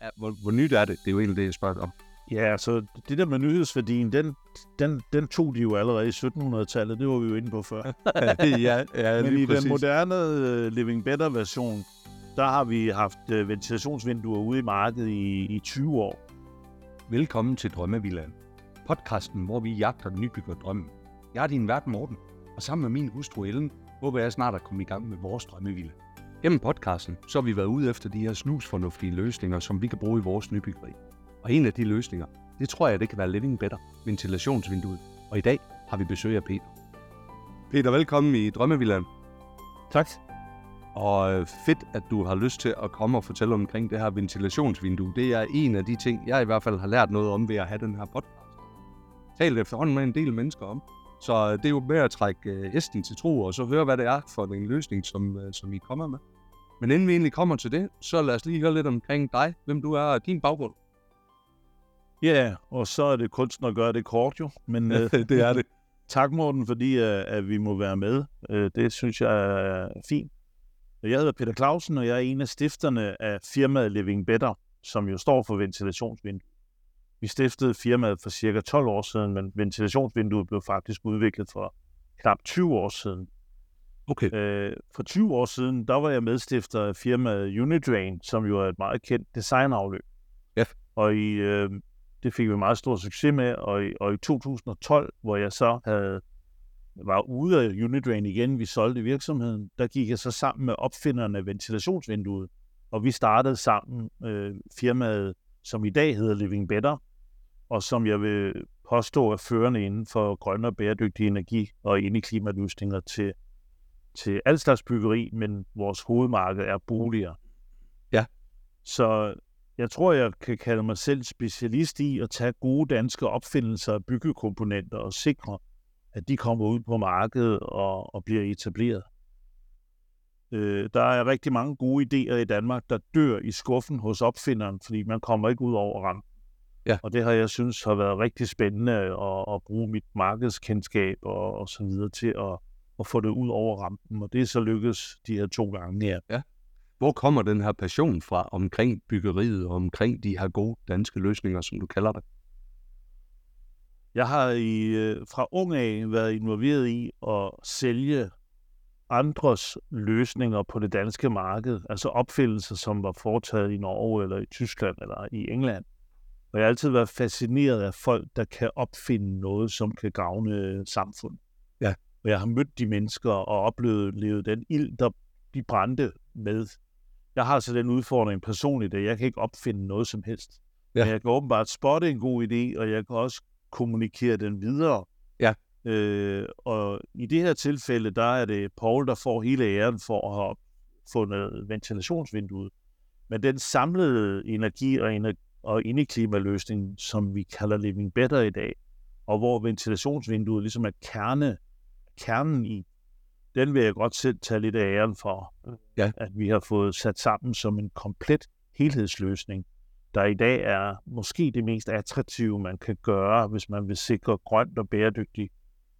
er, hvor, hvor nyt er det? Det er jo egentlig det, jeg spørger om. Ja, så det der med nyhedsværdien, den, den, den tog de jo allerede i 1700-tallet. Det var vi jo inde på før. ja, ja, Men lige i præcis. den moderne uh, Living Better version, der har vi haft uh, ventilationsvinduer ude i markedet i, i 20 år. Velkommen til Drømmevillaen. Podcasten, hvor vi jagter nybygger drømmen. Jeg er din vært Morten, og sammen med min hustru Ellen, håber jeg snart at komme i gang med vores drømmevilla. Gennem podcasten, så har vi været ude efter de her snusfornuftige løsninger, som vi kan bruge i vores nybyggeri. Og en af de løsninger, det tror jeg, det kan være Living Better, ventilationsvinduet. Og i dag har vi besøg af Peter. Peter, velkommen i Drømmevillaen. Tak. Og øh, fedt, at du har lyst til at komme og fortælle omkring det her ventilationsvindue. Det er en af de ting, jeg i hvert fald har lært noget om ved at have den her podcast. Talt efterhånden med en del mennesker om. Så øh, det er jo med at trække øh, hesten til tro, og så høre, hvad det er for en løsning, som, som I kommer med. Men inden vi egentlig kommer til det, så lad os lige høre lidt omkring dig, hvem du er og din baggrund. Ja, og så er det kunsten at gøre det kort jo. Men uh, det er det. tak Morten, fordi uh, at vi må være med. Uh, det synes jeg er fint. Jeg hedder Peter Clausen, og jeg er en af stifterne af firmaet Living Better, som jo står for ventilationsvindue. Vi stiftede firmaet for cirka 12 år siden, men ventilationsvinduet blev faktisk udviklet for knap 20 år siden. Okay. Øh, for 20 år siden, der var jeg medstifter af firmaet Unidrain, som jo er et meget kendt designafløb. Ja. Og i, øh, det fik vi meget stor succes med, og i, og i 2012, hvor jeg så havde var ude af Unidrain igen, vi solgte virksomheden, der gik jeg så sammen med opfinderne af ventilationsvinduet, og vi startede sammen øh, firmaet, som i dag hedder Living Better, og som jeg vil påstå er førende inden for grønne og bæredygtige energi og indeklimaløsninger til, til al slags byggeri, men vores hovedmarked er boliger. Ja. Så jeg tror, jeg kan kalde mig selv specialist i at tage gode danske opfindelser af byggekomponenter og sikre, at de kommer ud på markedet og, og bliver etableret. Øh, der er rigtig mange gode idéer i Danmark, der dør i skuffen hos opfinderen, fordi man kommer ikke ud over rampen. Ja. Og det har jeg synes har været rigtig spændende at, at bruge mit markedskendskab og, og så videre til at, at få det ud over rampen. Og det er så lykkedes de her to gange her. Hvor kommer den her passion fra omkring byggeriet og omkring de her gode danske løsninger, som du kalder det? Jeg har i, øh, fra ung af været involveret i at sælge andres løsninger på det danske marked, altså opfindelser, som var foretaget i Norge eller i Tyskland eller i England. Og jeg har altid været fascineret af folk, der kan opfinde noget, som kan gavne samfundet. Og jeg har mødt de mennesker og oplevet levet den ild, der de brændte med. Jeg har altså den udfordring personligt, at jeg kan ikke opfinde noget som helst. Ja. Men jeg kan åbenbart spotte en god idé, og jeg kan også kommunikere den videre. Ja. Øh, og i det her tilfælde, der er det Paul, der får hele æren for at have fundet ventilationsvinduet. Men den samlede energi og, ener- og indeklimaløsning, som vi kalder Living Better i dag, og hvor ventilationsvinduet ligesom er kerne, kernen i, den vil jeg godt selv tage lidt af æren for, Ja. at vi har fået sat sammen som en komplet helhedsløsning, der i dag er måske det mest attraktive, man kan gøre, hvis man vil sikre grønt og bæredygtigt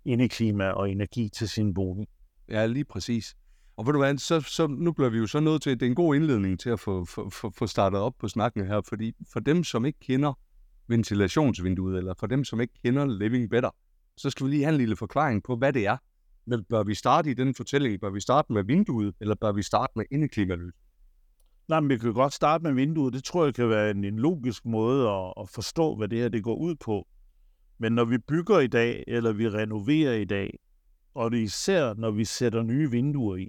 indeklima og energi til sin bolig. Ja, lige præcis. Og ved du hvad, så, så nu bliver vi jo så nødt til, det er en god indledning til at få, få, få, få startet op på snakken her, fordi for dem, som ikke kender ventilationsvinduet, eller for dem, som ikke kender Living Better, så skal vi lige have en lille forklaring på, hvad det er. Men bør vi starte i den fortælling? Bør vi starte med vinduet, eller bør vi starte med indeklimaløsning? Nej, men vi kan godt starte med vinduet. Det tror jeg kan være en, en logisk måde at, at forstå, hvad det her det går ud på. Men når vi bygger i dag, eller vi renoverer i dag, og det især når vi sætter nye vinduer i,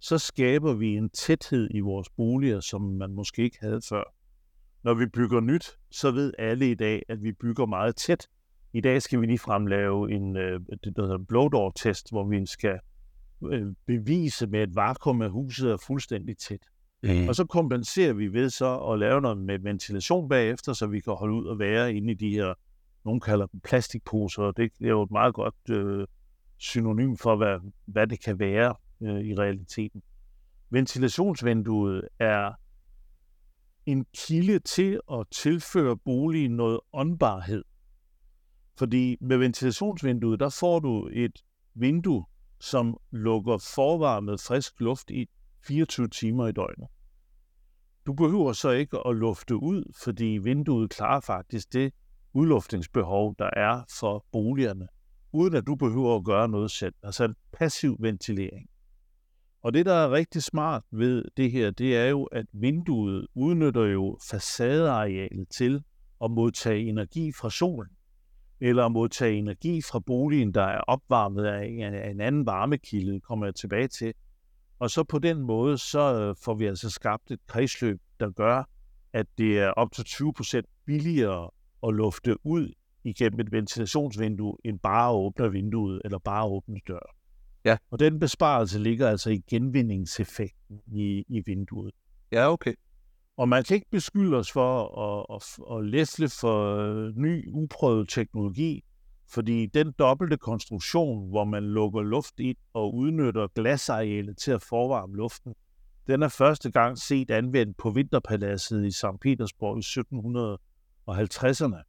så skaber vi en tæthed i vores boliger, som man måske ikke havde før. Når vi bygger nyt, så ved alle i dag, at vi bygger meget tæt. I dag skal vi lige fremlave en, øh, det der hedder blowdoor-test, hvor vi skal øh, bevise med et vakuum, at huset er fuldstændig tæt. Mm. Og så kompenserer vi ved så at lave noget med ventilation bagefter, så vi kan holde ud og være inde i de her, nogen kalder dem plastikposer, og det er jo et meget godt øh, synonym for, hvad, hvad det kan være øh, i realiteten. Ventilationsvinduet er en kilde til at tilføre boligen noget åndbarhed. Fordi med ventilationsvinduet, der får du et vindue, som lukker forvarmet frisk luft i 24 timer i døgnet. Du behøver så ikke at lufte ud, fordi vinduet klarer faktisk det udluftningsbehov, der er for boligerne, uden at du behøver at gøre noget selv. Altså en passiv ventilering. Og det, der er rigtig smart ved det her, det er jo, at vinduet udnytter jo facadearealet til at modtage energi fra solen, eller modtage energi fra boligen, der er opvarmet af en anden varmekilde, kommer jeg tilbage til. Og så på den måde, så øh, får vi altså skabt et kredsløb, der gør, at det er op til 20% billigere at lufte ud igennem et ventilationsvindue, end bare at åbne vinduet eller bare at åbne døren. Ja. Og den besparelse ligger altså i genvindingseffekten i, i vinduet. Ja, okay. Og man kan ikke beskylde os for at, at, at læsle for øh, ny, uprøvet teknologi, fordi den dobbelte konstruktion, hvor man lukker luft ind og udnytter glasarealet til at forvarme luften, den er første gang set anvendt på Vinterpaladset i St. Petersborg i 1750'erne.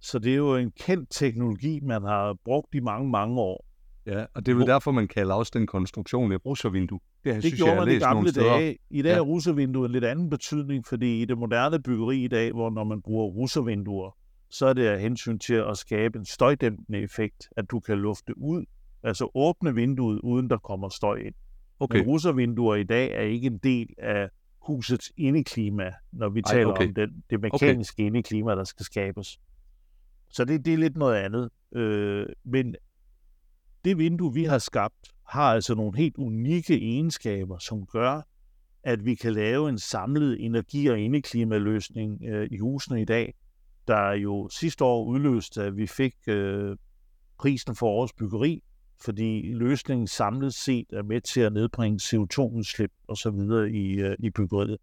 Så det er jo en kendt teknologi, man har brugt i mange, mange år. Ja, og det er jo derfor, man kalder også den konstruktion et russervindue. Det, det synes, gjorde man i gamle dage. I dag ja. er russervinduet en lidt anden betydning, fordi i det moderne byggeri i dag, hvor når man bruger russervinduer, så er det af hensyn til at skabe en støjdæmpende effekt, at du kan lufte ud, altså åbne vinduet, uden der kommer støj ind. Okay. Men russervinduer i dag er ikke en del af husets indeklima, når vi Ej, taler okay. om det, det mekaniske okay. indeklima, der skal skabes. Så det, det er lidt noget andet. Øh, men det vindue, vi har skabt, har altså nogle helt unikke egenskaber, som gør, at vi kan lave en samlet energi- og indeklimaløsning øh, i husene i dag, der jo sidste år udløste, at vi fik øh, prisen for årets byggeri, fordi løsningen samlet set er med til at nedbringe CO2-udslip og så videre i, øh, i byggeriet.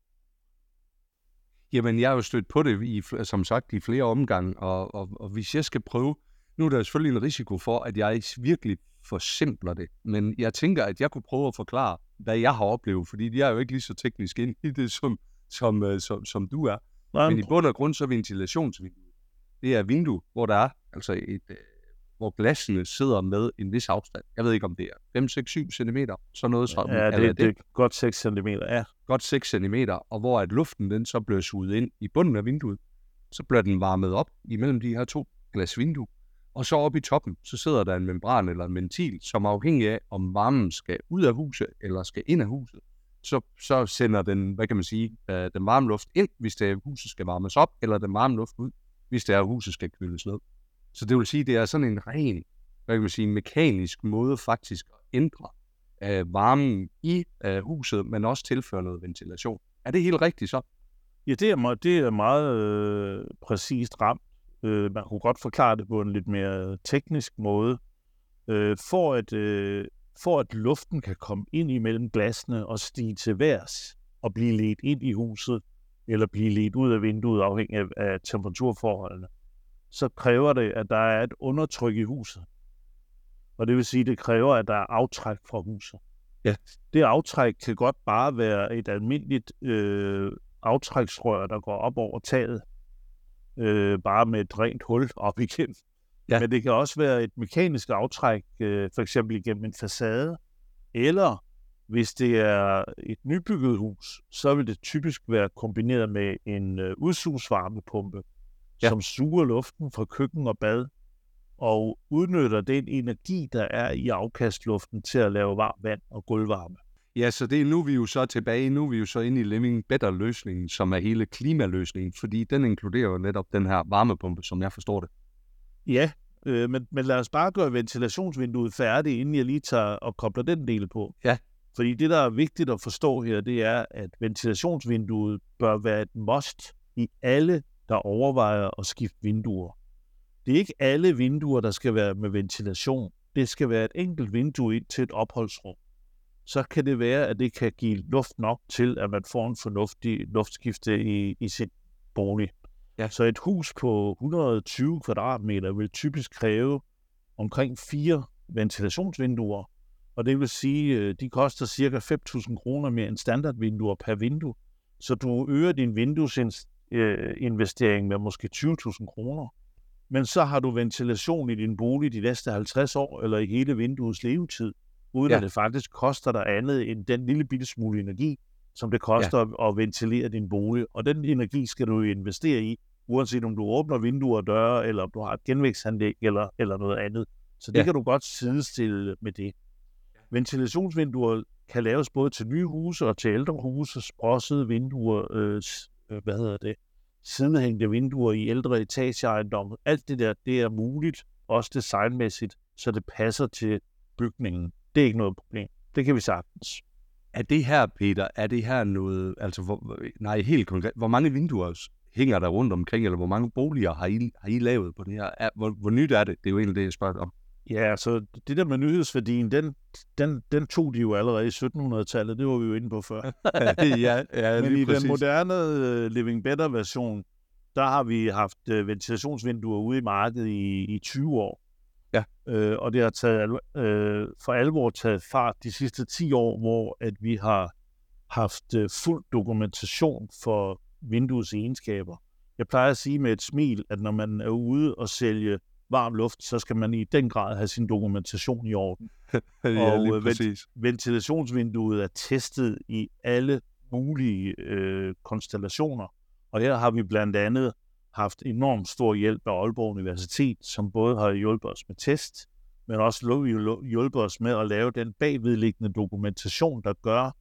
Jamen, jeg har jo stødt på det, i, som sagt, i flere omgange, og, og, og hvis jeg skal prøve, nu er der selvfølgelig en risiko for, at jeg virkelig forsimpler det, men jeg tænker, at jeg kunne prøve at forklare, hvad jeg har oplevet, fordi jeg er jo ikke lige så teknisk ind i det, som, som, øh, som, som du er. Nej, men i bund og grund så ventilationsvinduet, det er vindue, hvor der er altså et, øh, hvor glasene sidder med en vis afstand. Jeg ved ikke, om det er 5, 6, 7 cm, så noget som... Ja, det, det, det er godt 6 cm, ja. Godt 6 cm, og hvor at luften den så bliver suget ind i bunden af vinduet, så bliver den varmet op imellem de her to glas vindue, og så oppe i toppen, så sidder der en membran eller en ventil, som er afhængig af, om varmen skal ud af huset eller skal ind af huset. Så, så sender den, hvad kan man sige, øh, den varme luft ind, hvis det er, huset skal varmes op, eller den varme luft ud, hvis det er, huset skal køles ned. Så det vil sige, det er sådan en ren, hvad kan man sige, mekanisk måde faktisk at ændre øh, varmen i øh, huset, men også tilføre noget ventilation. Er det helt rigtigt så? Ja, det er, det er meget øh, præcist ramt. Øh, man kunne godt forklare det på en lidt mere teknisk måde. Øh, for, at, øh, for at luften kan komme ind imellem glasene og stige til værs og blive ledt ind i huset, eller blive ledt ud af vinduet afhængig af, af temperaturforholdene, så kræver det, at der er et undertryk i huset. Og det vil sige, at det kræver, at der er aftræk fra huset. Ja. Det aftræk kan godt bare være et almindeligt øh, aftræksrør, der går op over taget, øh, bare med et rent hul op igen. Ja. Men det kan også være et mekanisk aftræk, øh, for eksempel igennem en facade, eller hvis det er et nybygget hus, så vil det typisk være kombineret med en øh, udsugsvarmepumpe, ja. som suger luften fra køkken og bad, og udnytter den energi, der er i afkastluften til at lave varmt vand og gulvvarme. Ja, så det er nu vi jo så tilbage, nu er vi jo så inde i Living Better-løsningen, som er hele klimaløsningen, fordi den inkluderer jo netop den her varmepumpe, som jeg forstår det. Ja, øh, men, men lad os bare gøre ventilationsvinduet færdigt, inden jeg lige tager og kobler den del på. Ja. Fordi det, der er vigtigt at forstå her, det er, at ventilationsvinduet bør være et must i alle, der overvejer at skifte vinduer. Det er ikke alle vinduer, der skal være med ventilation. Det skal være et enkelt vindue ind til et opholdsrum så kan det være, at det kan give luft nok til, at man får en fornuftig luftskifte i, i sin bolig. Ja. Så et hus på 120 kvadratmeter vil typisk kræve omkring fire ventilationsvinduer, og det vil sige, øh, de koster ca. 5.000 kroner mere end standardvinduer per vindue. Så du øger din vinduesinvestering med måske 20.000 kroner. Men så har du ventilation i din bolig de næste 50 år, eller i hele vinduets levetid uden ja. at det faktisk koster dig andet end den lille bitte smule energi, som det koster ja. at ventilere din bolig. Og den energi skal du investere i, uanset om du åbner vinduer og døre, eller om du har et genvækstanlæg eller, eller noget andet. Så det ja. kan du godt sidestille med det. Ventilationsvinduer kan laves både til nye huse og til ældre huse, sprossede vinduer, øh, øh, hvad hedder det, sidenhængende vinduer i ældre etageejendomme. Alt det der, det er muligt, også designmæssigt, så det passer til bygningen. Det er ikke noget problem. Det kan vi sagtens. Er det her, Peter, er det her noget, altså, hvor, nej, helt konkret, hvor mange vinduer hænger der rundt omkring, eller hvor mange boliger har I, har I lavet på det her? Er, hvor, hvor nyt er det? Det er jo egentlig det, jeg spørger om. Ja, så det der med nyhedsværdien, den, den, den tog de jo allerede i 1700-tallet, det var vi jo inde på før. ja, ja, Men i præcis. den moderne uh, Living Better version, der har vi haft uh, ventilationsvinduer ude i markedet i, i 20 år. Uh, og det har taget, uh, for alvor taget fart de sidste 10 år, hvor at vi har haft uh, fuld dokumentation for vinduets egenskaber. Jeg plejer at sige med et smil, at når man er ude og sælge varm luft, så skal man i den grad have sin dokumentation i orden. ja, og øh, præcis. ventilationsvinduet er testet i alle mulige øh, konstellationer. Og her har vi blandt andet haft enormt stor hjælp af Aalborg Universitet, som både har hjulpet os med test, men også hjulpet os med at lave den bagvedliggende dokumentation, der gør,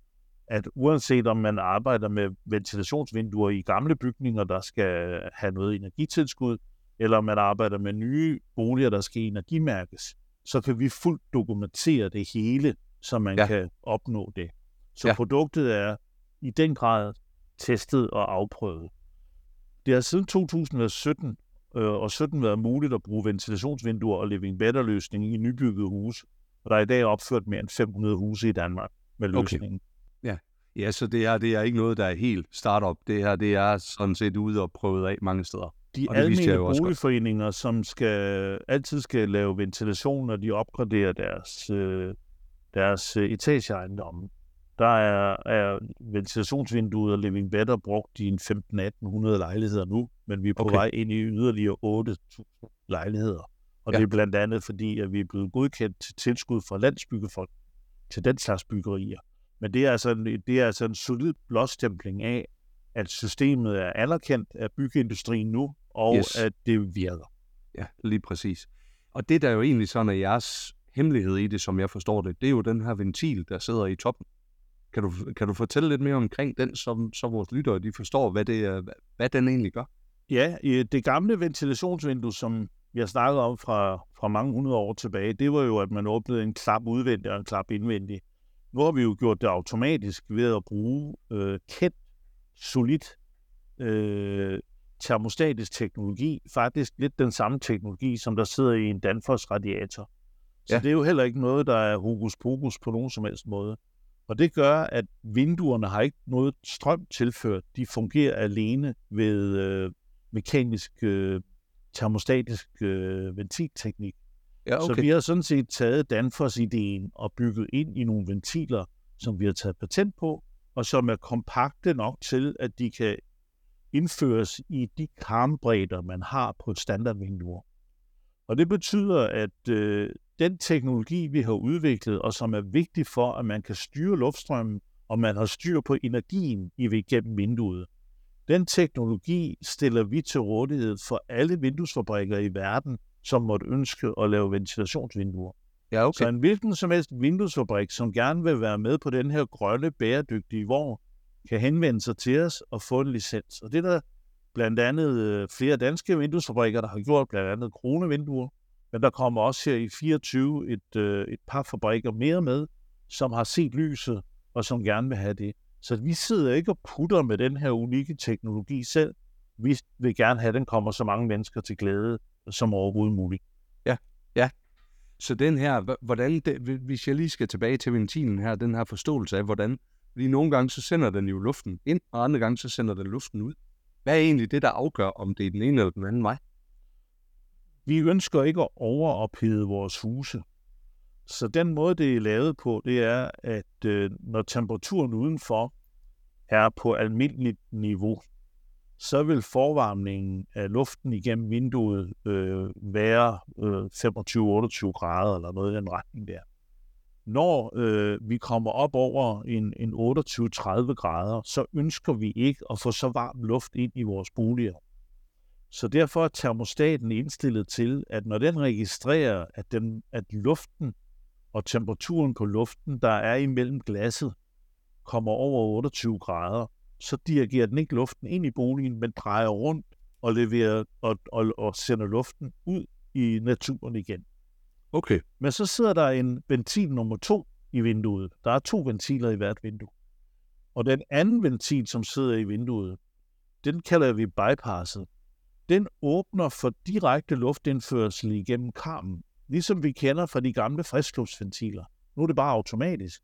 at uanset om man arbejder med ventilationsvinduer i gamle bygninger, der skal have noget energitilskud, eller om man arbejder med nye boliger, der skal energimærkes, så kan vi fuldt dokumentere det hele, så man ja. kan opnå det. Så ja. produktet er i den grad testet og afprøvet. Det har siden 2017 øh, og 17 været muligt at bruge ventilationsvinduer og living better løsning i nybyggede huse. Og der er i dag opført mere end 500 huse i Danmark med løsningen. Okay. Ja. ja, så det er, det er ikke noget, der er helt startup. Det her det er sådan set ude og prøvet af mange steder. De almindelige boligforeninger, som skal, altid skal lave ventilation, når de opgraderer deres, øh, deres øh, etageejendomme, der er, er ventilationsvinduet og Living Better brugt i en 15-1800 lejligheder nu, men vi er på okay. vej ind i yderligere 8.000 lejligheder. Og ja. det er blandt andet fordi, at vi er blevet godkendt til tilskud fra Landsbyggefond til den slags byggerier. Men det er altså en, det er altså en solid blåstempling af, at systemet er anerkendt af byggeindustrien nu, og yes. at det virker. Ja, lige præcis. Og det der er jo egentlig sådan, at jeres hemmelighed i det, som jeg forstår det, det er jo den her ventil, der sidder i toppen. Kan du, kan du fortælle lidt mere omkring den, så, så vores lyttere de forstår, hvad, det er, hvad den egentlig gør? Ja, det gamle ventilationsvindue, som vi har snakket om fra, fra mange hundrede år tilbage, det var jo, at man åbnede en klap udvendig og en klap indvendig. Nu har vi jo gjort det automatisk ved at bruge øh, kendt, solidt øh, termostatisk teknologi, faktisk lidt den samme teknologi, som der sidder i en Danfoss radiator. Så ja. det er jo heller ikke noget, der er hokus pokus på nogen som helst måde. Og det gør, at vinduerne har ikke noget strøm tilført. De fungerer alene ved øh, mekanisk øh, termostatisk øh, ventilteknik. Ja, okay. Så vi har sådan set taget Danfoss-ideen og bygget ind i nogle ventiler, som vi har taget patent på, og som er kompakte nok til, at de kan indføres i de karmbredder, man har på standardvinduer. Og det betyder, at øh, den teknologi, vi har udviklet, og som er vigtig for, at man kan styre luftstrømmen, og man har styr på energien i gennem vinduet, den teknologi stiller vi til rådighed for alle vinduesfabrikker i verden, som måtte ønske at lave ventilationsvinduer. Ja, okay. Så en hvilken som helst vinduesfabrik, som gerne vil være med på den her grønne, bæredygtige vogn, kan henvende sig til os og få en licens. Og det er der blandt andet øh, flere danske vinduesfabrikker, der har gjort, blandt andet kronevinduer. Men der kommer også her i 24 et, øh, et par fabrikker mere med, som har set lyset og som gerne vil have det. Så vi sidder ikke og putter med den her unikke teknologi selv. Vi vil gerne have, at den kommer så mange mennesker til glæde som overhovedet muligt. Ja, ja. Så den her, hvordan, det, hvis jeg lige skal tilbage til ventilen her, den her forståelse af, hvordan, fordi nogle gange så sender den jo luften ind, og andre gange så sender den luften ud. Hvad er egentlig det, der afgør, om det er den ene eller den anden vej? Vi ønsker ikke at overophede vores huse. Så den måde, det er lavet på, det er, at øh, når temperaturen udenfor er på almindeligt niveau, så vil forvarmningen af luften igennem vinduet øh, være øh, 25-28 grader eller noget i den retning der. når øh, vi kommer op over en, en 28-30 grader, så ønsker vi ikke at få så varm luft ind i vores boliger. Så derfor er termostaten indstillet til, at når den registrerer, at, den, at luften og temperaturen på luften, der er imellem glasset, kommer over 28 grader, så dirigerer den ikke luften ind i boligen, men drejer rundt og, leverer, og, og, og sender luften ud i naturen igen. Okay. Men så sidder der en ventil nummer to i vinduet. Der er to ventiler i hvert vindue. Og den anden ventil, som sidder i vinduet, den kalder vi bypasset. Den åbner for direkte luftindførsel igennem karmen, ligesom vi kender fra de gamle friskluftsventiler. Nu er det bare automatisk.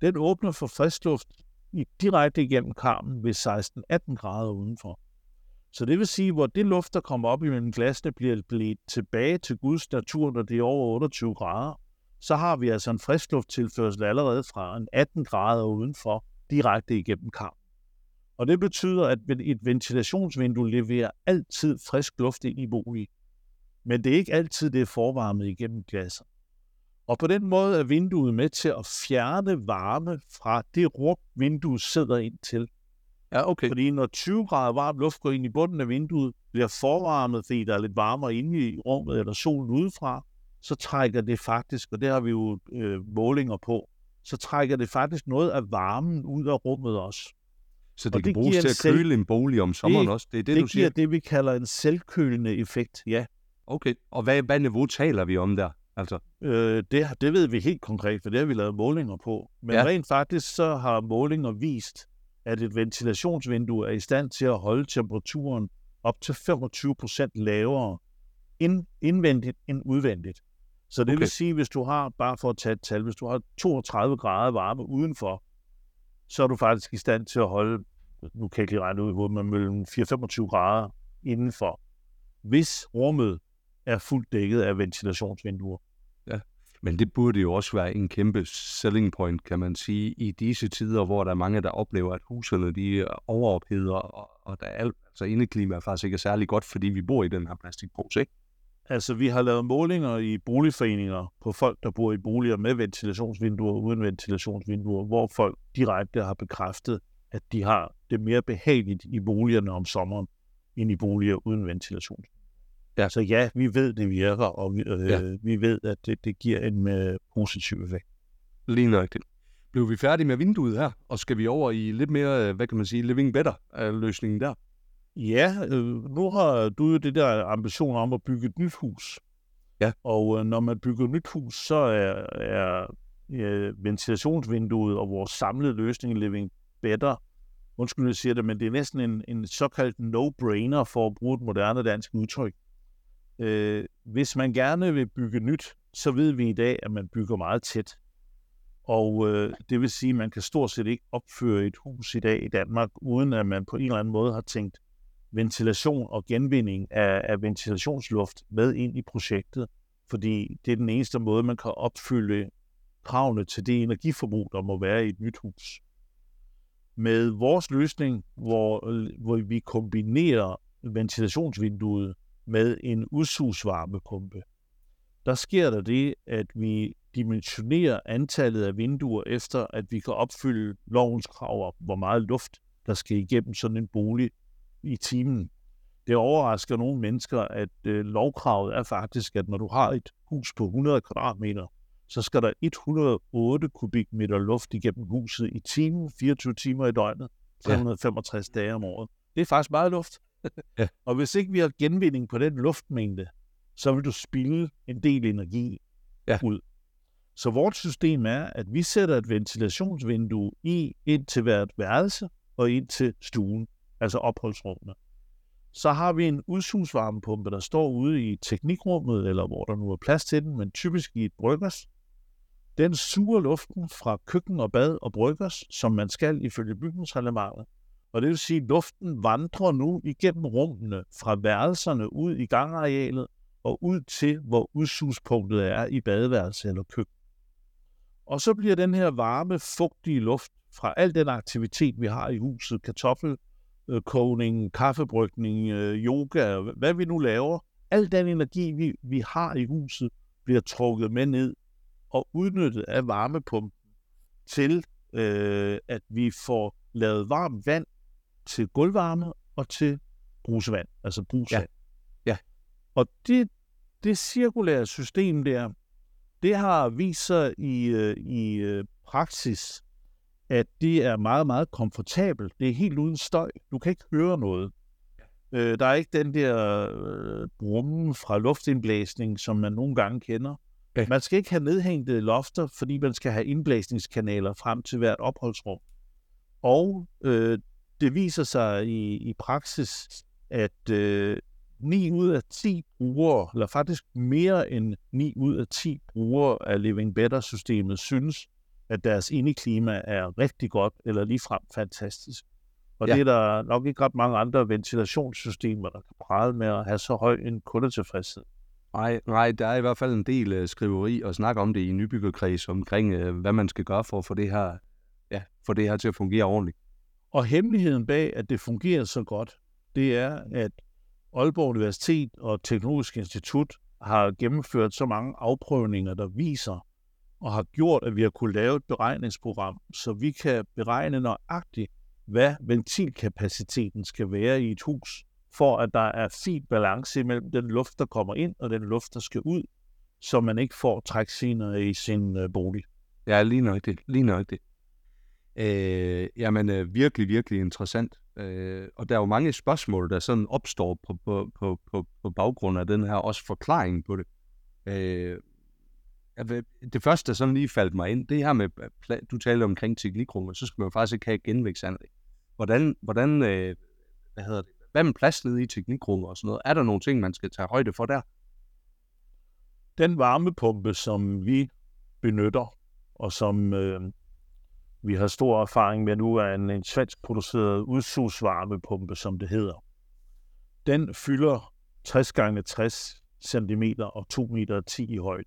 Den åbner for friskluft direkte igennem karmen ved 16-18 grader udenfor. Så det vil sige, hvor det luft, der kommer op imellem glasene, bliver blevet tilbage til Guds natur, når det er over 28 grader, så har vi altså en friskluftstilførsel allerede fra en 18 grader udenfor, direkte igennem karmen. Og det betyder, at et ventilationsvindue leverer altid frisk luft ind i boligen. Men det er ikke altid, det er forvarmet igennem glasset. Og på den måde er vinduet med til at fjerne varme fra det rum, vinduet sidder ind til. Ja, okay. Fordi når 20 grader varm luft går ind i bunden af vinduet, bliver forvarmet, fordi der er lidt varmere inde i rummet eller solen udefra, så trækker det faktisk, og det har vi jo øh, målinger på, så trækker det faktisk noget af varmen ud af rummet også. Så det, og kan det bruges til at selv... køle en bolig om sommeren det, også? Det er det, det, du siger? Det giver det, vi kalder en selvkølende effekt, ja. Okay, og hvad, hvad niveau taler vi om der? Altså? Øh, det, det ved vi helt konkret, for det har vi lavet målinger på. Men ja. rent faktisk så har målinger vist, at et ventilationsvindue er i stand til at holde temperaturen op til 25 procent lavere ind, indvendigt end udvendigt. Så det okay. vil sige, hvis du har, bare for at tage et tal, hvis du har 32 grader varme udenfor, så er du faktisk i stand til at holde, nu kan jeg ikke lige regne ud, hvor mellem 4-25 grader indenfor, hvis rummet er fuldt dækket af ventilationsvinduer. Men det burde jo også være en kæmpe selling point, kan man sige, i disse tider, hvor der er mange, der oplever, at husene de overopheder, og, og der er alt, altså indeklima er faktisk ikke særlig godt, fordi vi bor i den her plastikpose, ikke? Altså, vi har lavet målinger i boligforeninger på folk, der bor i boliger med ventilationsvinduer og uden ventilationsvinduer, hvor folk direkte har bekræftet, at de har det mere behageligt i boligerne om sommeren, end i boliger uden ventilation. Ja. Så ja, vi ved, det virker, og vi, øh, ja. vi ved, at det, det giver en øh, positiv effekt. Lige nøjagtigt. Blev vi færdige med vinduet her, og skal vi over i lidt mere, øh, hvad kan man sige, living better-løsningen der? Ja, øh, nu har du jo det der ambition om at bygge et nyt hus. Ja. Og øh, når man bygger et nyt hus, så er, er ja, ventilationsvinduet og vores samlede løsning Living Better, undskyld, jeg siger det, men det er næsten en, en såkaldt no-brainer for at bruge et moderne dansk udtryk. Øh, hvis man gerne vil bygge nyt, så ved vi i dag, at man bygger meget tæt. Og øh, det vil sige, at man kan stort set ikke opføre et hus i dag i Danmark, uden at man på en eller anden måde har tænkt ventilation og genvinding af, af ventilationsluft med ind i projektet. Fordi det er den eneste måde, man kan opfylde kravene til det energiforbrug, der må være i et nyt hus. Med vores løsning, hvor, hvor vi kombinerer ventilationsvinduet med en udsugsvarmepumpe, der sker der det, at vi dimensionerer antallet af vinduer efter, at vi kan opfylde lovens krav om, hvor meget luft, der skal igennem sådan en bolig i timen. Det overrasker nogle mennesker, at øh, lovkravet er faktisk, at når du har et hus på 100 kvadratmeter, så skal der 108 kubikmeter luft igennem huset i timen, 24 timer i døgnet, 365 ja. dage om året. Det er faktisk meget luft ja. Og hvis ikke vi har genvinding på den luftmængde, så vil du spille en del energi ja. ud. Så vores system er, at vi sætter et ventilationsvindue i ind til hvert værelse og ind til stuen, altså opholdsrummene. Så har vi en udsugsvarmepumpe, der står ude i teknikrummet, eller hvor der nu er plads til den, men typisk i et bryggers. Den suger luften fra køkken og bad og bryggers, som man skal ifølge bygningsreglementet, og det vil sige, at luften vandrer nu igennem rummene fra værelserne ud i gangarealet og ud til, hvor udsugspunktet er i badeværelse eller køkken. Og så bliver den her varme, fugtige luft fra al den aktivitet, vi har i huset, kartoffelkogning, kaffebrygning, øh, yoga, hvad vi nu laver, al den energi, vi, vi har i huset, bliver trukket med ned og udnyttet af varmepumpen til, øh, at vi får lavet varmt vand til gulvvarme og til brusevand, altså brusvand. Ja. Ja. Og det, det cirkulære system der, det har vist sig i, øh, i øh, praksis, at det er meget, meget komfortabelt. Det er helt uden støj. Du kan ikke høre noget. Øh, der er ikke den der øh, brummen fra luftindblæsning, som man nogle gange kender. Ja. Man skal ikke have nedhængte lofter, fordi man skal have indblæsningskanaler frem til hvert opholdsrum. Og øh, det viser sig i, i praksis, at øh, 9 ud af 10 brugere, eller faktisk mere end 9 ud af 10 brugere af Living Better-systemet, synes, at deres indeklima er rigtig godt, eller ligefrem fantastisk. Og ja. det er der nok ikke ret mange andre ventilationssystemer, der kan prale med at have så høj en kundetilfredshed. Nej, nej, der er i hvert fald en del øh, skriveri og snak om det i nybyggerkreds omkring, øh, hvad man skal gøre for at få det her, ja, få det her til at fungere ordentligt. Og hemmeligheden bag, at det fungerer så godt, det er, at Aalborg Universitet og Teknologisk Institut har gennemført så mange afprøvninger, der viser og har gjort, at vi har kunnet lave et beregningsprogram, så vi kan beregne nøjagtigt, hvad ventilkapaciteten skal være i et hus, for at der er fin balance mellem den luft, der kommer ind, og den luft, der skal ud, så man ikke får træksiner i sin øh, bolig. Ja, lige nok det. lige nok det. Øh, jamen, øh, virkelig, virkelig interessant. Øh, og der er jo mange spørgsmål, der sådan opstår på, på, på, på, på baggrund af den her også forklaring på det. Øh, det første, der sådan lige faldt mig ind, det her med, øh, du talte omkring teknikrummet, så skal man jo faktisk ikke have et. Hvordan, hvordan øh, hvad hedder det, hvad med plads nede i teknikrummet og sådan noget? Er der nogle ting, man skal tage højde for der? den varmepumpe, som vi benytter, og som øh, vi har stor erfaring med nu, er en, en svensk produceret udsugsvarmepumpe, som det hedder. Den fylder 60 gange 60 cm og 2 meter 10 i højden.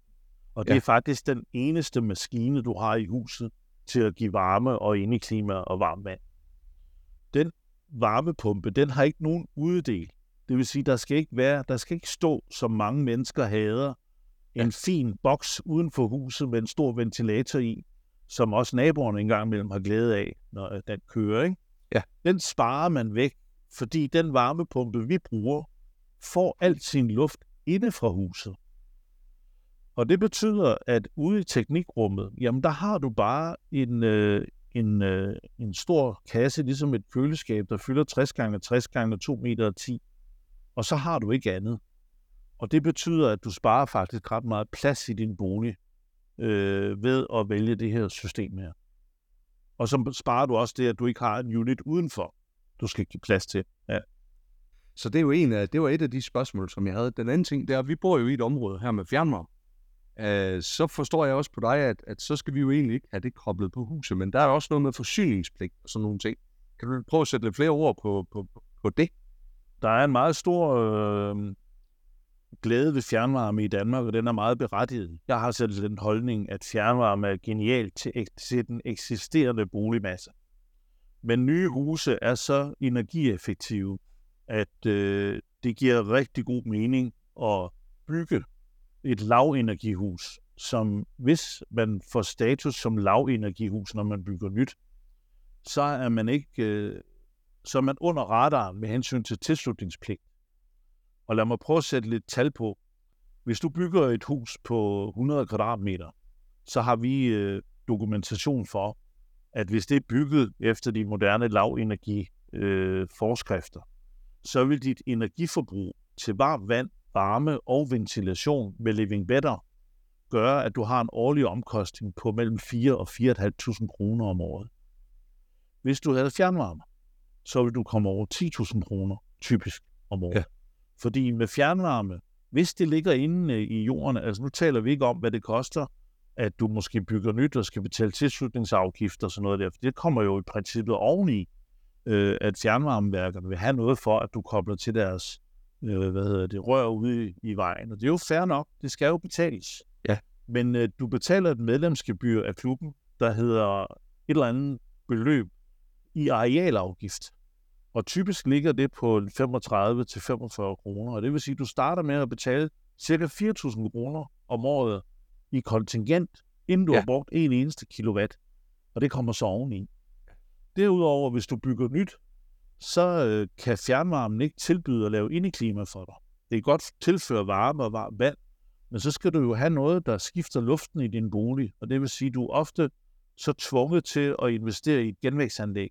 Og det Ja. er faktisk den eneste maskine, du har i huset til at give varme og indeklima og varmt vand. Den varmepumpe, den har ikke nogen uddel. Det vil sige, der skal ikke være, der skal ikke stå, som mange mennesker hader, en fin boks uden for huset med en stor ventilator i, som også naboerne engang imellem har glæde af, når øh, den kører. Ikke? Ja. Den sparer man væk, fordi den varmepumpe, vi bruger, får alt sin luft inde fra huset. Og det betyder, at ude i teknikrummet, jamen der har du bare en, øh, en, øh, en stor kasse, ligesom et køleskab, der fylder 60 gange 60 gange 2 meter og 10. Og så har du ikke andet. Og det betyder, at du sparer faktisk ret meget plads i din bolig øh, ved at vælge det her system her. Og så sparer du også det, at du ikke har en unit udenfor, du skal give plads til. Ja. Så det er jo en af, det var et af de spørgsmål, som jeg havde. Den anden ting, det er, at vi bor jo i et område her med fjernvarme øh, så forstår jeg også på dig, at, at så skal vi jo egentlig ikke have det koblet på huset, men der er også noget med forsyningspligt og sådan nogle ting. Kan du prøve at sætte lidt flere ord på, på, på- det? Der er en meget stor øh, glæde ved fjernvarme i Danmark, og den er meget berettiget. Jeg har selv den holdning, at fjernvarme er genialt til, til den eksisterende boligmasse. Men nye huse er så energieffektive, at øh, det giver rigtig god mening at bygge et lavenergihus, som hvis man får status som lavenergihus, når man bygger nyt, så er man ikke øh, så er man under radaren med hensyn til tilslutningspligt. Og lad mig prøve at sætte lidt tal på. Hvis du bygger et hus på 100 kvadratmeter, så har vi øh, dokumentation for, at hvis det er bygget efter de moderne lavenergi øh, forskrifter, så vil dit energiforbrug til varmt vand, varme og ventilation med Living Better gøre, at du har en årlig omkostning på mellem 4 og 4.500 kroner om året. Hvis du havde fjernvarme, så vil du komme over 10.000 kroner typisk om året. Ja. Ja. Fordi med fjernvarme, hvis det ligger inde øh, i jorden, altså nu taler vi ikke om, hvad det koster, at du måske bygger nyt og skal betale tilslutningsafgifter og sådan noget der, for det kommer jo i princippet oveni, øh, at fjernvarmeværkerne vil have noget for, at du kobler til deres øh, hvad hedder det, rør ude i, i vejen. Og det er jo fair nok, det skal jo betales. Ja. Men øh, du betaler et medlemsgebyr af klubben, der hedder et eller andet beløb i arealafgift. Og typisk ligger det på 35-45 kroner. Og det vil sige, at du starter med at betale ca. 4.000 kroner om året i kontingent inden du Ja. har brugt en eneste kilowatt, og det kommer så oveni. Derudover, hvis du bygger nyt, så øh, kan fjernvarmen ikke tilbyde at lave indeklima for dig. Det kan godt tilføre varme og varmt vand, men så skal du jo have noget, der skifter luften i din bolig, og det vil sige, at du er ofte så tvunget til at investere i et genvækstanlæg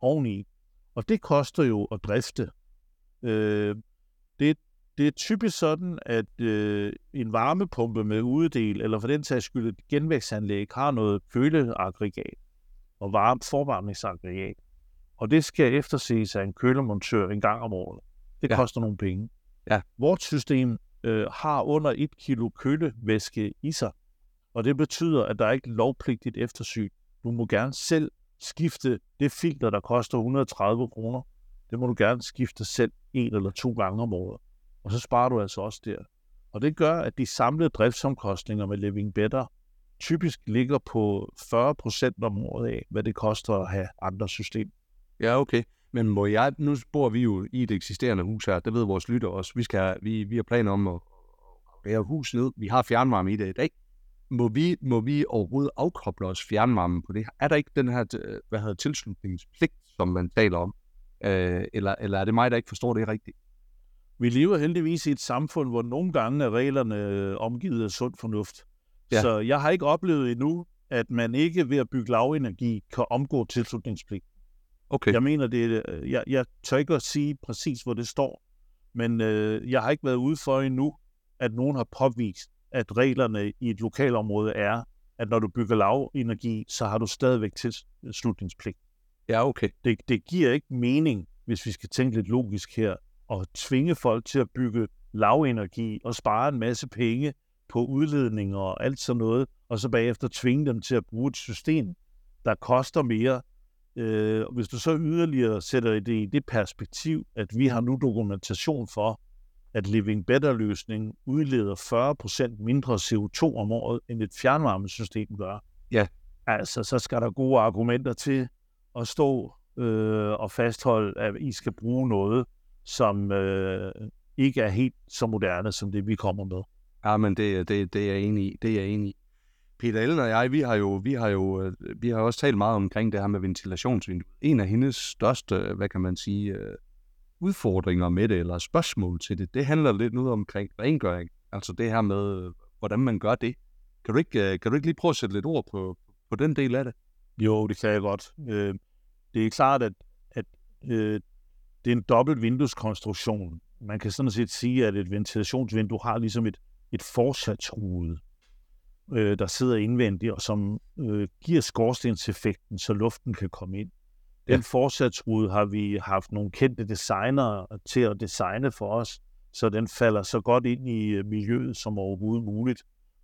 oveni. Og det koster jo at drifte. Øh, det, det er typisk sådan, at øh, en varmepumpe med udedel, eller for den sags skyld et genvækstanlæg, har noget køleaggregat og varme forvarmningsaggregat. Og det skal efterses af en kølemontør en gang om året. Det Ja. koster nogle penge. Ja. Vort system øh, har under et kilo kølevæske i sig, og det betyder, at der er ikke lovpligtigt eftersyn. Du må gerne selv skifte det filter, der koster 130 kroner. Det må du gerne skifte selv en eller to gange om året. Og så sparer du altså også der. Og det gør, at de samlede driftsomkostninger med Living Better typisk ligger på 40 procent om året af, hvad det koster at have andre systemer. Ja, okay. Men må jeg, nu bor vi jo i et eksisterende hus her, det ved vores lytter også. Vi, skal, vi, vi har planer om at være hus ned. Vi har fjernvarme i det i dag. Må vi, må vi overhovedet afkoble os fjernvarmen på det? Er der ikke den her øh, hvad hedder, tilslutningspligt, som man taler om? Øh, eller, eller er det mig, der ikke forstår det rigtigt? Vi lever heldigvis i et samfund, hvor nogle gange er reglerne øh, omgivet af sund fornuft. Ja. Så jeg har ikke oplevet endnu, at man ikke ved at bygge lavenergi kan omgå tilslutningspligt. Okay. Jeg mener, det er, øh, jeg, jeg tør ikke at sige præcis, hvor det står, men øh, jeg har ikke været ude for endnu, at nogen har påvist, at reglerne i et lokalområde er, at når du bygger lavenergi, så har du stadigvæk tilslutningspligt. Ja, okay. Det, det giver ikke mening, hvis vi skal tænke lidt logisk her, at tvinge folk til at bygge lavenergi og spare en masse penge på udledninger og alt sådan noget, og så bagefter tvinge dem til at bruge et system, der koster mere. Øh, hvis du så yderligere sætter det i det perspektiv, at vi har nu dokumentation for, at Living Better-løsningen udleder 40% mindre CO2 om året, end et fjernvarmesystem gør. Ja. Altså, så skal der gode argumenter til at stå øh, og fastholde, at I skal bruge noget, som øh, ikke er helt så moderne, som det vi kommer med. Ja, men det, det, det er jeg enig i. Det er jeg enig i. Peter Ellen og jeg, vi har jo, vi har jo, øh, vi har også talt meget omkring det her med ventilationsvinduet. En af hendes største, øh, hvad kan man sige, øh, udfordringer med det, eller spørgsmål til det, det handler lidt nu omkring rengøring. Altså det her med, hvordan man gør det. Kan du ikke, kan du ikke lige prøve at sætte lidt ord på, på den del af det? Jo, det kan jeg godt. Øh, det er klart, at, at øh, det er en dobbelt vindueskonstruktion. Man kan sådan set sige, at et ventilationsvindue har ligesom et, et forsatsrude, øh, der sidder indvendigt, og som øh, giver skorstenseffekten, så luften kan komme ind. Den Ja. forsatsrude har vi haft nogle kendte designere til at designe for os, så den falder så godt ind i øh, miljøet som overhovedet muligt.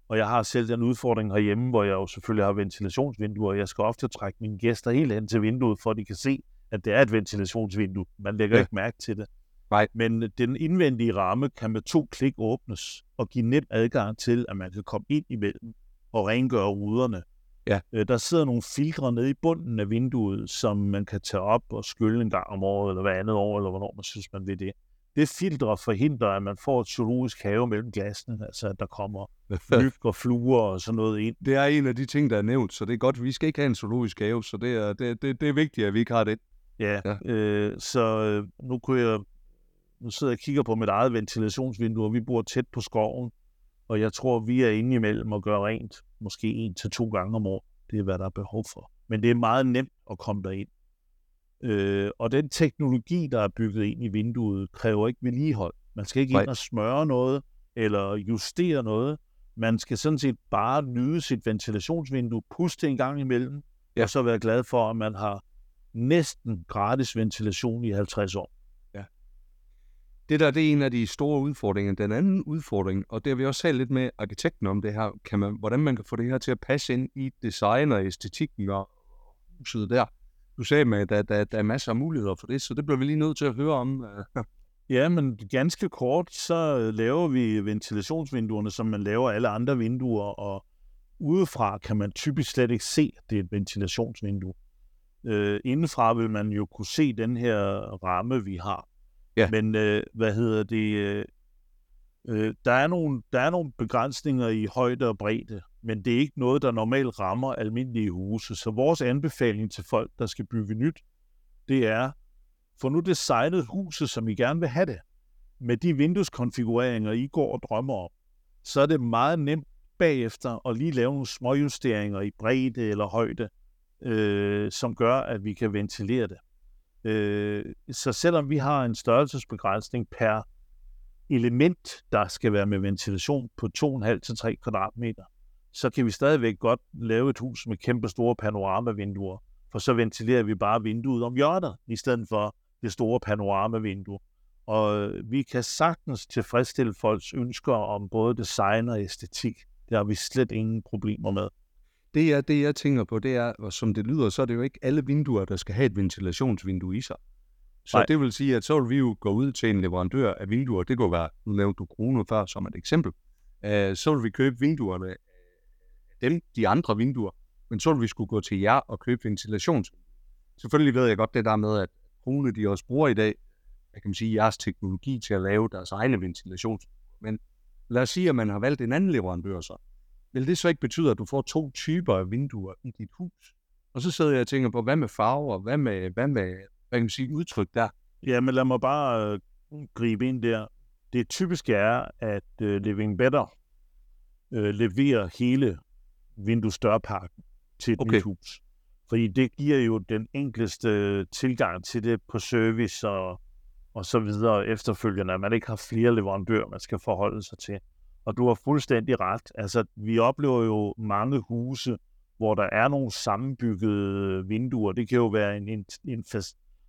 Og jeg har selv den udfordring herhjemme, hvor jeg jo selvfølgelig har ventilationsvinduer, og jeg skal ofte trække mine gæster helt hen til vinduet, for at de kan se, at det er et ventilationsvindue. Man lægger ja. ikke mærke til det. Nej. Men den indvendige ramme kan med to klik åbnes og give nem adgang til, at man kan komme ind imellem og rengøre ruderne. Ja. Øh, Der sidder nogle filtre nede i bunden af vinduet, som man kan tage op og skylle en gang om året, eller hver andet år, eller hvornår man synes, man vil det. Det filtre forhindrer, at man får et zoologisk have mellem glassene, altså at der kommer myg og fluer og sådan noget ind. det er en af de ting, der er nævnt, så det er godt. Vi skal ikke have en zoologisk have, så det er, det, det, det er vigtigt, at vi ikke har det. Ja, Ja. ja. Øh, så øh, nu kunne jeg, nu sidder jeg og kigger på mit eget ventilationsvindue, og vi bor tæt på skoven, og jeg tror, vi er inde imellem og gør rent, måske en til to gange om år. Det er, hvad der er behov for. Men det er meget nemt at komme derind. Øh, og den teknologi, der er bygget ind i vinduet, kræver ikke vedligehold. Man skal ikke Nej. ind og smøre noget, eller justere noget. Man skal sådan set bare nyde sit ventilationsvindue, puste en gang imellem, ja. og så være glad for, at man har næsten gratis ventilation i 50 år. Det der, det er en af de store udfordringer. Den anden udfordring, og det har vi også talt lidt med arkitekten om det her, kan man, hvordan man kan få det her til at passe ind i design og æstetikken og huset der. Du sagde med, at der, der, der er masser af muligheder for det, så det bliver vi lige nødt til at høre om. Øh. Ja, men ganske kort, så laver vi ventilationsvinduerne, som man laver alle andre vinduer, og udefra kan man typisk slet ikke se, at det er et ventilationsvindue. Øh, indenfra vil man jo kunne se den her ramme, vi har. Ja. Men øh, hvad hedder det? Øh, øh, der, er nogle, der er nogle begrænsninger i højde og bredde, men det er ikke noget, der normalt rammer almindelige huse. Så vores anbefaling til folk, der skal bygge nyt, det er, få nu designet huset, som I gerne vil have det, med de vindueskonfigureringer, I går og drømmer om. Så er det meget nemt bagefter at lige lave nogle småjusteringer i bredde eller højde, øh, som gør, at vi kan ventilere det. Øh, så selvom vi har en størrelsesbegrænsning per element, der skal være med ventilation på 2,5-3 kvadratmeter, så kan vi stadigvæk godt lave et hus med kæmpe store panoramavinduer, for så ventilerer vi bare vinduet om hjørnet, i stedet for det store panoramavindue. Og øh, vi kan sagtens tilfredsstille folks ønsker om både design og æstetik. Det har vi slet ingen problemer med. Det er det, jeg tænker på, det er, og som det lyder, så er det jo ikke alle vinduer, der skal have et ventilationsvindue i sig. Så Nej. det vil sige, at så vil vi jo gå ud til en leverandør af vinduer. Det kunne være, nu nævnte du Krono før som et eksempel. Uh, så vil vi købe vinduerne dem, de andre vinduer, men så vil vi skulle gå til jer og købe ventilations. Selvfølgelig ved jeg godt det der med, at Krone de også bruger i dag, jeg kan man sige, jeres teknologi til at lave deres egne ventilations. Men lad os sige, at man har valgt en anden leverandør så. Vil det så ikke betyde, at du får to typer af vinduer i dit hus? Og så sidder jeg og tænker på, hvad med farver, hvad med, hvad med hvad kan man sige, udtryk der? Ja, men lad mig bare øh, gribe ind der. Det typiske er, at øh, Living Better øh, leverer hele vinduesdørpakken til et okay. nyt hus. Fordi det giver jo den enkleste tilgang til det på service og, og så videre efterfølgende, at man ikke har flere leverandører, man skal forholde sig til. Og du har fuldstændig ret. Altså, vi oplever jo mange huse, hvor der er nogle sammenbyggede vinduer. Det kan jo være en, en, en,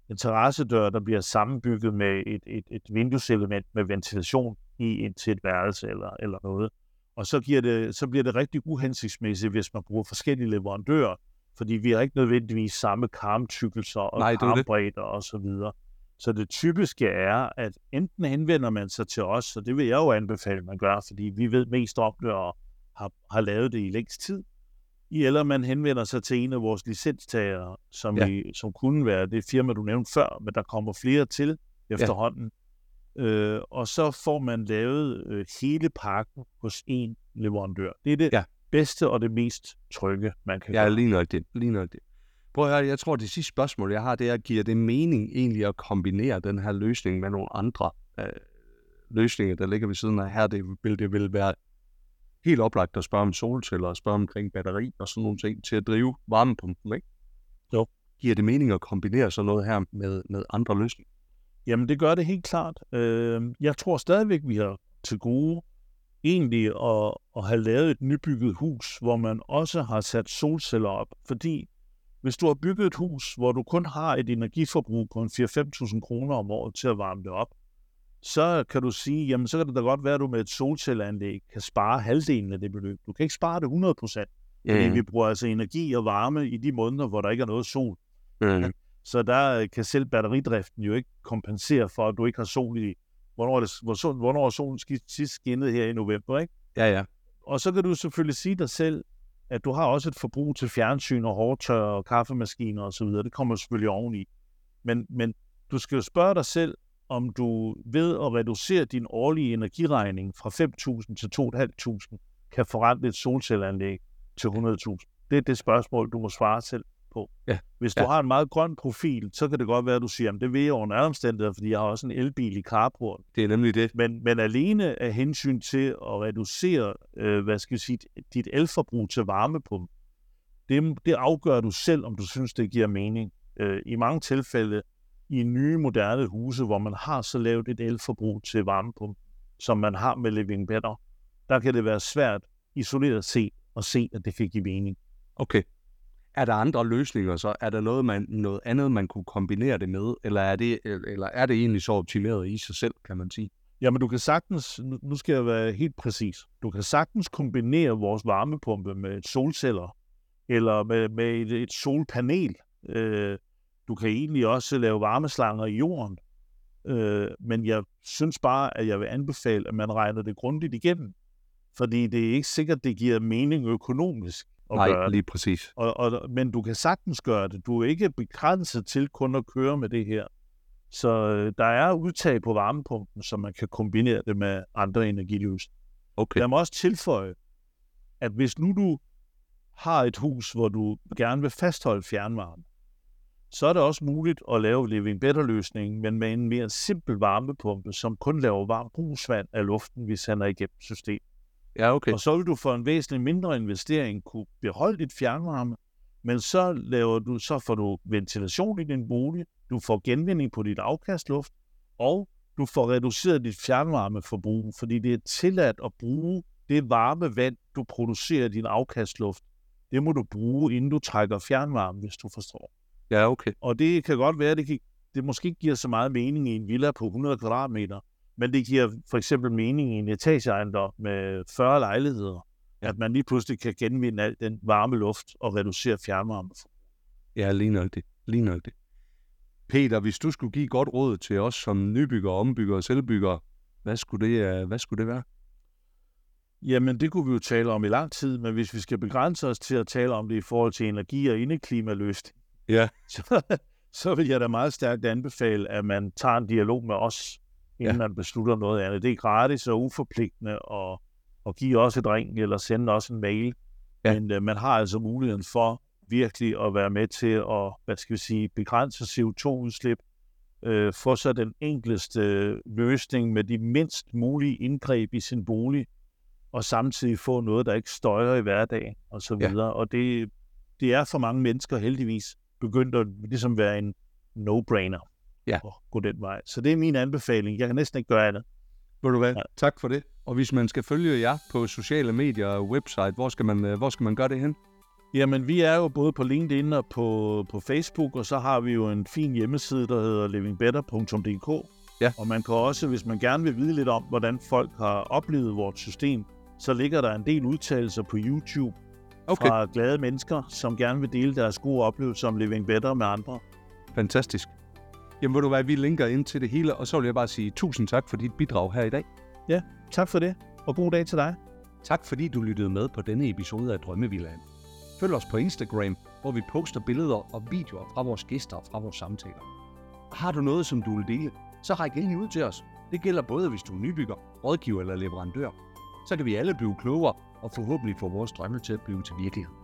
en terrassedør, der bliver sammenbygget med et, et, et vindueselement med ventilation i et, til et værelse eller, eller noget. Og så, giver det, så bliver det rigtig uhensigtsmæssigt, hvis man bruger forskellige leverandører, fordi vi har ikke nødvendigvis samme karmtykkelser og Nej, karmbredder og så videre. Så det typiske er, at enten henvender man sig til os, og det vil jeg jo anbefale, man gør, fordi vi ved mest om det og har, har lavet det i længst tid, eller man henvender sig til en af vores licenstagere, som, ja. I, som kunne være det firma, du nævnte før, men der kommer flere til efterhånden. Ja. Øh, og så får man lavet øh, hele pakken hos en leverandør. Det er det ja. bedste og det mest trygge, man kan ja, gøre. Ja, lige nok det. Lige nok det. Prøv at høre, jeg tror, det sidste spørgsmål, jeg har, det er, giver det mening egentlig at kombinere den her løsning med nogle andre øh, løsninger, der ligger ved siden af her? Det vil det vil være helt oplagt at spørge om solceller og spørge omkring batteri og sådan nogle ting til at drive varmepumpen, ikke? Jo. Giver det mening at kombinere sådan noget her med, med andre løsninger? Jamen, det gør det helt klart. Øh, jeg tror stadigvæk, vi har til gode egentlig at, at have lavet et nybygget hus, hvor man også har sat solceller op. Fordi hvis du har bygget et hus, hvor du kun har et energiforbrug på en 4-5.000 kroner om året til at varme det op, så kan du sige, jamen så kan det da godt være, at du med et solcelleanlæg kan spare halvdelen af det beløb. Du kan ikke spare det 100 procent, mm. fordi vi bruger altså energi og varme i de måneder, hvor der ikke er noget sol. Mm. Så der kan selv batteridriften jo ikke kompensere for, at du ikke har sol i, hvornår er, det, hvor, hvornår er solen sidst skinnet her i november, ikke? Ja, ja. Og så kan du selvfølgelig sige dig selv, at du har også et forbrug til fjernsyn og hårdtør og kaffemaskiner osv. Det kommer selvfølgelig oveni. Men, men du skal jo spørge dig selv, om du ved at reducere din årlige energiregning fra 5.000 til 2.500 kan forrente et solcelleanlæg til 100.000. Det er det spørgsmål, du må svare selv på. Ja. Hvis du ja. har en meget grøn profil, så kan det godt være, at du siger, at det vil jeg under alle omstændigheder, fordi jeg har også en elbil i carport. Det er nemlig det. Men, men alene af hensyn til at reducere øh, hvad skal jeg sige, dit elforbrug til varmepumpe, det, det afgør du selv, om du synes, det giver mening. Øh, I mange tilfælde i nye, moderne huse, hvor man har så lavt et elforbrug til varmepumpe, som man har med Living Better, der kan det være svært isoleret set at se, at det fik i mening. Okay. Er der andre løsninger så? Er der noget, man, noget andet, man kunne kombinere det med? Eller er det, eller er det egentlig så optimeret i sig selv, kan man sige? Jamen, du kan sagtens, nu skal jeg være helt præcis, du kan sagtens kombinere vores varmepumpe med solceller, eller med, med et, et solpanel, øh, du kan egentlig også lave varmeslanger i jorden. Øh, men jeg synes bare, at jeg vil anbefale, at man regner det grundigt igennem. Fordi det er ikke sikkert, det giver mening økonomisk at Nej, gøre lige præcis. Og, og, men du kan sagtens gøre det. Du er ikke begrænset til kun at køre med det her. Så øh, der er udtag på varmepumpen, så man kan kombinere det med andre energiløsninger. Okay. Jeg må også tilføje, at hvis nu du har et hus, hvor du gerne vil fastholde fjernvarme, så er det også muligt at lave Living Better-løsningen, men med en mere simpel varmepumpe, som kun laver varmt brugsvand af luften, vi sender igennem systemet. Ja, okay. Og så vil du for en væsentlig mindre investering kunne beholde dit fjernvarme, men så, laver du, så får du ventilation i din bolig, du får genvinding på dit afkastluft, og du får reduceret dit fjernvarmeforbrug, fordi det er tilladt at bruge det varme vand, du producerer i din afkastluft. Det må du bruge, inden du trækker fjernvarme, hvis du forstår. Ja, okay. Og det kan godt være, det, kan, det måske ikke giver så meget mening i en villa på 100 kvadratmeter, men det giver for eksempel mening i en etageejendom med 40 lejligheder, at man lige pludselig kan genvinde al den varme luft og reducere fjernvarme. Ja, lige nok det. Lige nok det. Peter, hvis du skulle give godt råd til os som nybygger, ombygger og selvbygger, hvad skulle det, øh, hvad skulle det være? Jamen, det kunne vi jo tale om i lang tid, men hvis vi skal begrænse os til at tale om det i forhold til energi- og indeklimaløst, Ja. så, så vil jeg da meget stærkt anbefale, at man tager en dialog med os, inden ja. man beslutter noget andet. Det er gratis og uforpligtende, og, og give os et ring eller sende os en mail. Ja. Men uh, man har altså muligheden for virkelig at være med til at, hvad skal vi sige, begrænse CO2-udslip, øh, få så den enkleste øh, løsning med de mindst mulige indgreb i sin bolig, og samtidig få noget, der ikke støjer i hverdagen, og så Ja. videre. Og det, det er for mange mennesker heldigvis begyndt at ligesom være en no-brainer Ja. at gå den vej. Så det er min anbefaling. Jeg kan næsten ikke gøre andet. Ved du hvad? Ja. Tak for det. Og hvis man skal følge jer på sociale medier og website, hvor skal man, øh, hvor skal man gøre det hen? Jamen, vi er jo både på LinkedIn og på, på Facebook, og så har vi jo en fin hjemmeside, der hedder livingbetter.dk. Ja. Og man kan også, hvis man gerne vil vide lidt om, hvordan folk har oplevet vores system, så ligger der en del udtalelser på YouTube Okay, fra glade mennesker, som gerne vil dele deres gode oplevelser om Living Better med andre. fantastisk. Jamen ved du hvad, vi linker ind til det hele, og så vil jeg bare sige tusind tak for dit bidrag her i dag. Tak for det, og god dag til dig. Tak fordi du lyttede med på denne episode af Drømmevillaen. Følg os på Instagram, hvor vi poster billeder og videoer fra vores gæster og fra vores samtaler. Har du noget, som du vil dele, så ræk endelig ud til os. Det gælder både, hvis du er nybygger, rådgiver eller leverandør. Så kan vi alle blive klogere og forhåbentlig få vores drømme til at blive til virkelighed.